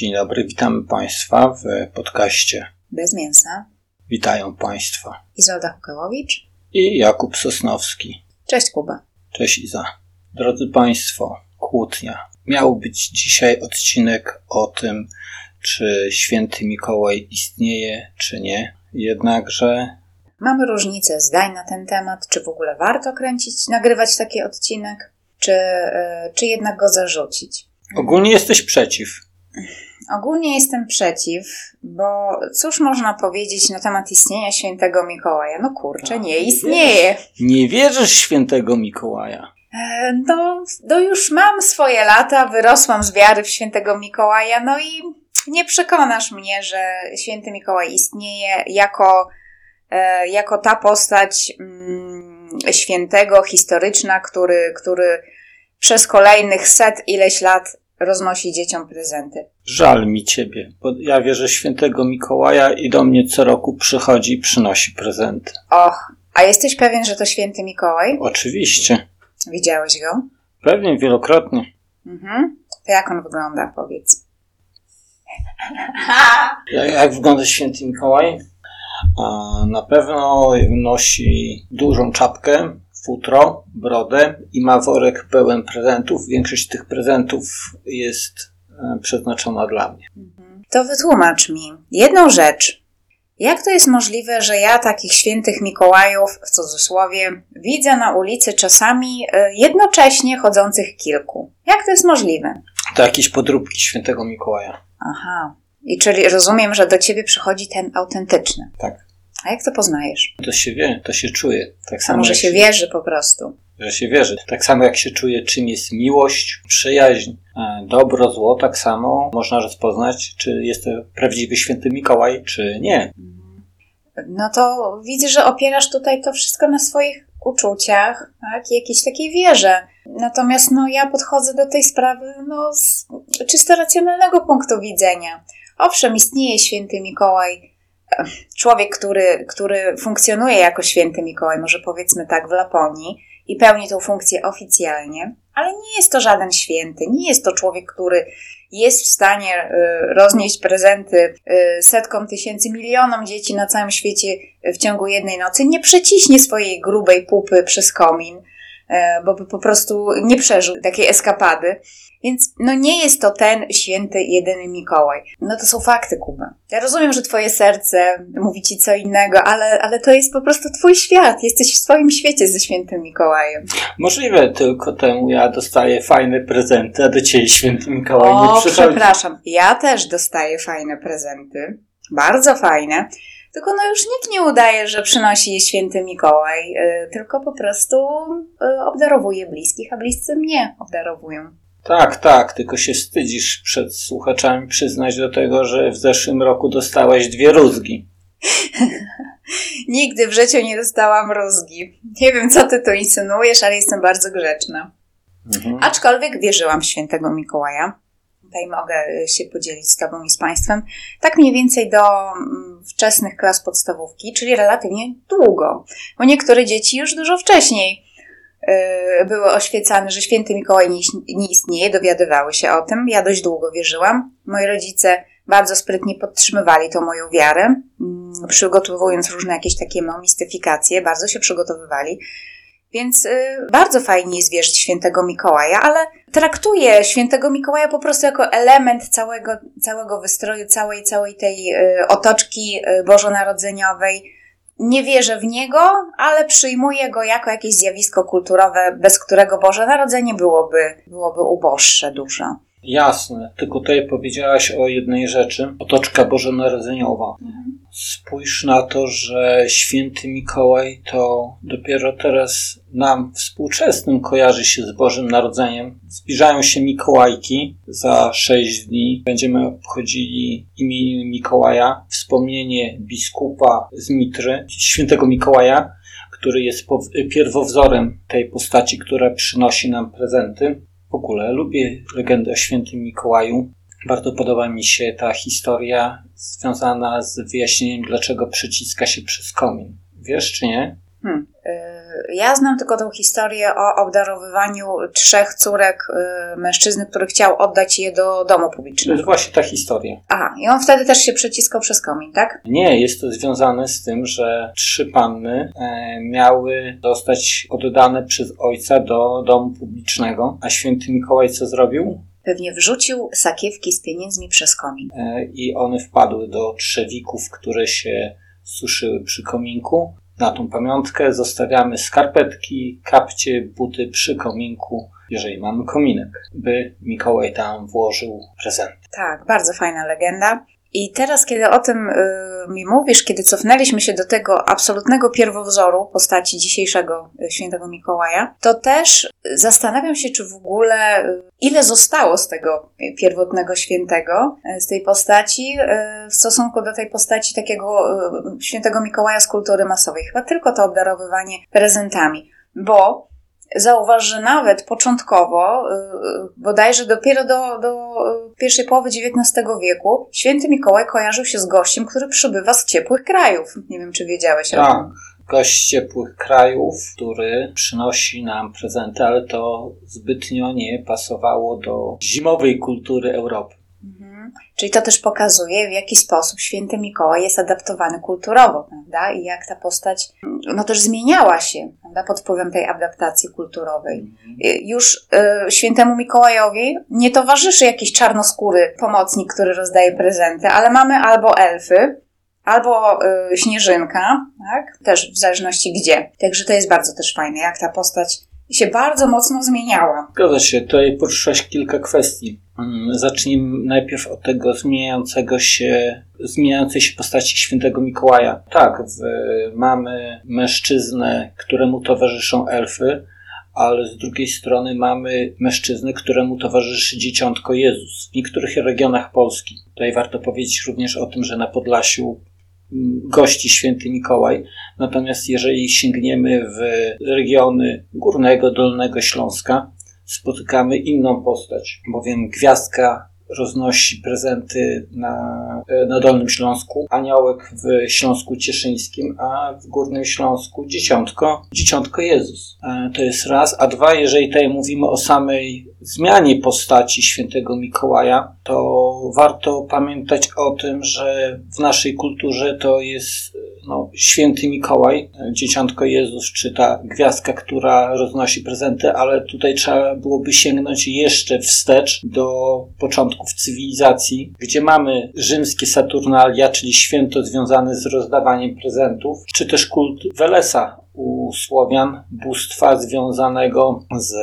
Dzień dobry, witamy Państwa w podcaście Bez mięsa. Witają Państwa Izolda Hukałowicz i Jakub Sosnowski. Cześć Kuba. Cześć Iza. Drodzy Państwo, kłótnia. Miał być dzisiaj odcinek o tym, czy święty Mikołaj istnieje, czy nie. Jednakże Mamy różnicę zdań na ten temat, czy w ogóle warto kręcić, nagrywać taki odcinek, czy, yy, czy jednak go zarzucić. ogólnie jesteś przeciw. Ogólnie jestem przeciw, bo cóż można powiedzieć na temat istnienia świętego Mikołaja? No kurczę, Tak, nie nie istnieje. Nie wierzysz w świętego Mikołaja. E, No, no już mam swoje lata, wyrosłam z wiary w świętego Mikołaja, no i nie przekonasz mnie, że święty Mikołaj istnieje jako, e, jako ta postać mm, świętego, historyczna, który, który przez kolejnych set ileś lat roznosi dzieciom prezenty. Żal mi ciebie, bo ja wierzę świętego Mikołaja i do mnie co roku przychodzi i przynosi prezenty. Och, a jesteś pewien, że to święty Mikołaj? Oczywiście. Widziałeś go? Pewnie wielokrotnie. Mhm. To jak on wygląda, powiedz. Jak, jak wygląda święty Mikołaj? Na pewno nosi dużą czapkę, futro, brodę i ma worek pełen prezentów. Większość tych prezentów jest e, przeznaczona dla mnie. To wytłumacz mi jedną rzecz. Jak to jest możliwe, że ja takich świętych Mikołajów, w cudzysłowie, widzę na ulicy czasami e, jednocześnie chodzących kilku? Jak to jest możliwe? To jakieś podróbki świętego Mikołaja. Aha. I czyli rozumiem, że do ciebie przychodzi ten autentyczny. Tak. A jak to poznajesz? To się wie, to się czuje. Tak A samo może jak się wierzy po prostu? że się wierzy. Tak samo jak się czuje, czym jest miłość, przyjaźń, e, dobro, zło, tak samo można rozpoznać, czy jest to prawdziwy święty Mikołaj, czy nie. No to widzę, że opierasz tutaj to wszystko na swoich uczuciach, tak? I jakiejś takiej wierze. Natomiast no, ja podchodzę do tej sprawy no, z czysto racjonalnego punktu widzenia. Owszem, istnieje święty Mikołaj, człowiek, który, który funkcjonuje jako święty Mikołaj, może powiedzmy tak, w Laponii i pełni tą funkcję oficjalnie, ale nie jest to żaden święty, nie jest to człowiek, który jest w stanie y, roznieść prezenty y, setkom tysięcy, milionom dzieci na całym świecie w ciągu jednej nocy, nie przeciśnie swojej grubej pupy przez komin, bo by po prostu nie przeżył takiej eskapady. Więc no nie jest to ten święty, jedyny Mikołaj. No to są fakty, Kuba. Ja rozumiem, że twoje serce mówi ci co innego, ale, ale to jest po prostu twój świat. Jesteś w swoim świecie ze świętym Mikołajem. Możliwe, tylko temu ja dostaję fajne prezenty, a do ciebie święty Mikołaj O, nie przychodzi. przepraszam. Ja też dostaję fajne prezenty. Bardzo fajne. Tylko no już nikt nie udaje, że przynosi je święty Mikołaj, y, tylko po prostu y, obdarowuje bliskich, a bliscy mnie obdarowują. Tak, tak, tylko się wstydzisz przed słuchaczami przyznać do tego, że w zeszłym roku dostałeś dwie rózgi. Nigdy w życiu nie dostałam rózgi. Nie wiem, co ty tu insynuujesz, ale jestem bardzo grzeczna. Mhm. Aczkolwiek wierzyłam w świętego Mikołaja. Tutaj mogę y, się podzielić z Tobą i z Państwem. Tak mniej więcej do mm, wczesnych klas podstawówki, czyli relatywnie długo, bo niektóre dzieci już dużo wcześniej y, były oświecane, że święty Mikołaj nie, istnieje, dowiadywały się o tym. Ja dość długo wierzyłam. Moi rodzice bardzo sprytnie podtrzymywali tą moją wiarę, mm, przygotowując różne jakieś takie mistyfikacje, bardzo się przygotowywali. Więc y, bardzo fajnie jest wierzyć świętego Mikołaja, ale traktuję świętego Mikołaja po prostu jako element całego, całego wystroju, całej, całej tej y, otoczki y, bożonarodzeniowej. Nie wierzę w niego, ale przyjmuję go jako jakieś zjawisko kulturowe, bez którego Boże Narodzenie byłoby, byłoby uboższe dużo. Jasne, tylko tutaj powiedziałaś o jednej rzeczy, otoczka bożonarodzeniowa. Spójrz na to, że święty Mikołaj to dopiero teraz nam współczesnym kojarzy się z Bożym Narodzeniem. Zbliżają się Mikołajki. Za sześć dni będziemy obchodzili imię Mikołaja, wspomnienie biskupa z Mitry, świętego Mikołaja, który jest pierwowzorem tej postaci, która przynosi nam prezenty. W ogóle lubię legendę o świętym Mikołaju. Bardzo podoba mi się ta historia związana z wyjaśnieniem, dlaczego przyciska się przez komin. Wiesz czy nie? Hmm. ja znam tylko tą historię o obdarowywaniu trzech córek y, mężczyzny, który chciał oddać je do domu To publicznego. jest właśnie ta historia. Aha, i on wtedy też się przeciskał przez komin, tak? Nie, jest to związane z tym, że trzy panny e, miały zostać oddane przez ojca do domu publicznego, a święty Mikołaj co zrobił? Pewnie wrzucił sakiewki z pieniędzmi przez komin. E, I one wpadły do trzewików, które się suszyły przy kominku. Na tą pamiątkę zostawiamy skarpetki, kapcie, buty przy kominku, jeżeli mamy kominek, by Mikołaj tam włożył prezent. Tak, bardzo fajna legenda. I teraz, kiedy o tym y, mi mówisz, kiedy cofnęliśmy się do tego absolutnego pierwowzoru postaci dzisiejszego y, świętego Mikołaja, to też zastanawiam się, czy w ogóle y, ile zostało z tego pierwotnego świętego, y, z tej postaci, y, w stosunku do tej postaci takiego y, świętego Mikołaja z kultury masowej. Chyba tylko to obdarowywanie prezentami, bo Zauważ, że nawet początkowo, y, y, bodajże dopiero do, do y, pierwszej połowy XIX wieku, święty Mikołaj kojarzył się z gościem, który przybywa z ciepłych krajów. Nie wiem, czy wiedziałeś o Tak, tym. gość ciepłych krajów, który przynosi nam prezenty, ale to zbytnio nie pasowało do zimowej kultury Europy. Mhm. Czyli to też pokazuje, w jaki sposób święty Mikołaj jest adaptowany kulturowo, prawda? I jak ta postać, no też zmieniała się, prawda? Pod wpływem tej adaptacji kulturowej. Y, Już y, świętemu Mikołajowi nie towarzyszy jakiś czarnoskóry pomocnik, który rozdaje prezenty, ale mamy albo elfy, albo y, śnieżynka, tak? Też w zależności gdzie. Także to jest bardzo też fajne, jak ta postać się bardzo mocno zmieniała. Zgadza się, tutaj poruszyłeś kilka kwestii. Mm, Zacznijmy najpierw od tego zmieniającego się, zmieniającej się postaci świętego Mikołaja. Tak, w, mamy mężczyznę, któremu towarzyszą elfy, ale z drugiej strony mamy mężczyznę, któremu towarzyszy dzieciątko Jezus w niektórych regionach Polski. Tutaj warto powiedzieć również o tym, że na Podlasiu gości święty Mikołaj, natomiast jeżeli sięgniemy w regiony Górnego, Dolnego Śląska, spotykamy inną postać, bowiem gwiazdka roznosi prezenty na, na Dolnym Śląsku, aniołek w Śląsku Cieszyńskim, a w Górnym Śląsku dzieciątko, dzieciątko Jezus. E, To jest raz, a dwa, jeżeli tutaj mówimy o samej zmianie postaci świętego Mikołaja, to warto pamiętać o tym, że w naszej kulturze to jest no, święty Mikołaj, dzieciątko Jezus, czy ta gwiazdka, która roznosi prezenty, ale tutaj trzeba byłoby sięgnąć jeszcze wstecz do początków cywilizacji, gdzie mamy rzymskie Saturnalia, czyli święto związane z rozdawaniem prezentów, czy też kult Welesa u Słowian, bóstwa związanego z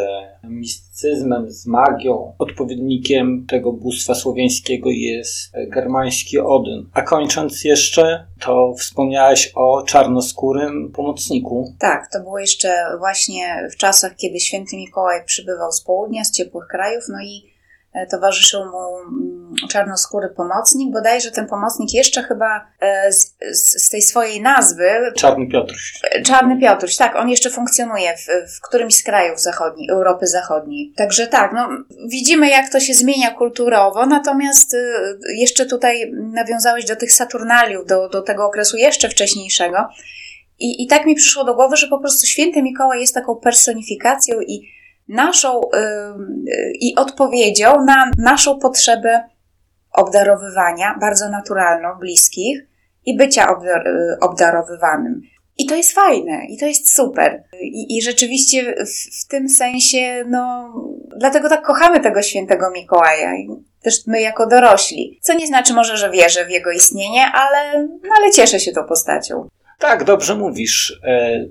mistycyzmem, z magią. Odpowiednikiem tego bóstwa słowiańskiego jest germański Odyn. A kończąc jeszcze, to wspomniałeś o czarnoskórym pomocniku. Tak, to było jeszcze właśnie w czasach, kiedy święty Mikołaj przybywał z południa, z ciepłych krajów, no i towarzyszył mu mm, czarnoskóry pomocnik. Bodajże ten pomocnik jeszcze chyba e, z, z, z tej swojej nazwy, Czarny Piotruś. e, Czarny Piotruś, tak, on jeszcze funkcjonuje w, w którymś z krajów zachodniej, Europy Zachodniej. Także tak, no, widzimy jak to się zmienia kulturowo, natomiast y, jeszcze tutaj nawiązałeś do tych Saturnaliów, do, do tego okresu jeszcze wcześniejszego. I, I tak mi przyszło do głowy, że po prostu święty Mikołaj jest taką personifikacją i naszą y, y, i odpowiedzią na naszą potrzebę obdarowywania, bardzo naturalną, bliskich i bycia y, obdarowywanym. I to jest fajne, i to jest super. I, i rzeczywiście w, w tym sensie, no, dlatego tak kochamy tego świętego Mikołaja. Też my jako dorośli. Co nie znaczy może, że wierzę w jego istnienie, ale, no, ale cieszę się tą postacią. Tak, dobrze mówisz. E,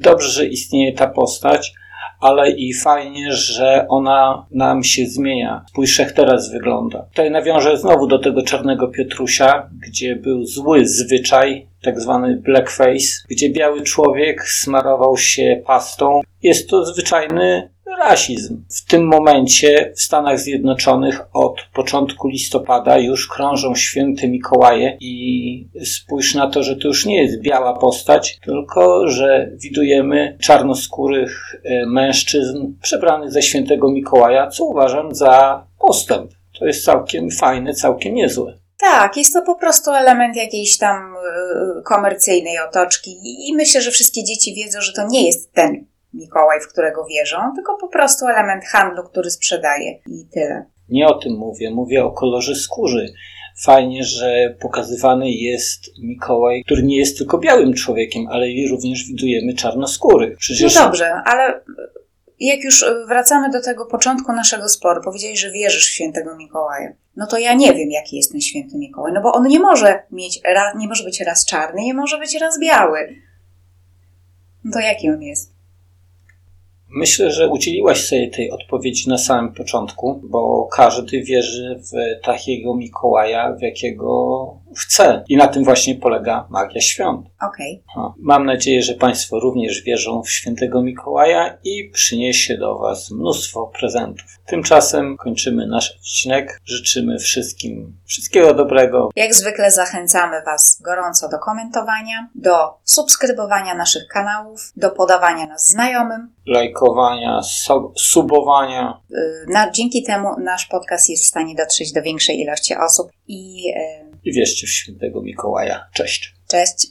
Dobrze, że istnieje ta postać, ale i fajnie, że ona nam się zmienia. Spójrz, jak teraz wygląda. Tutaj nawiążę znowu do tego czarnego Piotrusia, gdzie był zły zwyczaj, tak zwany blackface, gdzie biały człowiek smarował się pastą. Jest to zwyczajny rasizm. W tym momencie w Stanach Zjednoczonych od początku listopada już krążą święte Mikołaje i spójrz na to, że to już nie jest biała postać, tylko że widujemy czarnoskórych e, mężczyzn przebranych za świętego Mikołaja, co uważam za postęp. To jest całkiem fajne, całkiem niezłe. Tak, jest to po prostu element jakiejś tam y, komercyjnej otoczki i myślę, że wszystkie dzieci wiedzą, że to nie jest ten Mikołaj, w którego wierzą, tylko po prostu element handlu, który sprzedaje i tyle. Nie o tym mówię, mówię o kolorze skóry. Fajnie, że pokazywany jest Mikołaj, który nie jest tylko białym człowiekiem, ale również widujemy czarnoskórych. Przecież... No dobrze, ale jak już wracamy do tego początku naszego sporu, powiedziałeś, że wierzysz w świętego Mikołaja. No to ja nie wiem, jaki jest ten święty Mikołaj, no bo on nie może mieć, nie może być raz czarny, nie może być raz biały. No to jaki on jest? Myślę, że udzieliłaś sobie tej odpowiedzi na samym początku, bo każdy wierzy w takiego Mikołaja, w jakiego chce. I na tym właśnie polega magia świąt. Okej. Okay. Mam nadzieję, że Państwo również wierzą w świętego Mikołaja i przyniesie do Was mnóstwo prezentów. Tymczasem kończymy nasz odcinek. Życzymy wszystkim wszystkiego dobrego. Jak zwykle zachęcamy Was gorąco do komentowania, do subskrybowania naszych kanałów, do podawania nas znajomym, lajkowania, subowania. Y, na, dzięki temu nasz podcast jest w stanie dotrzeć do większej ilości osób i. I wierzcie w świętego Mikołaja. Cześć. Cześć.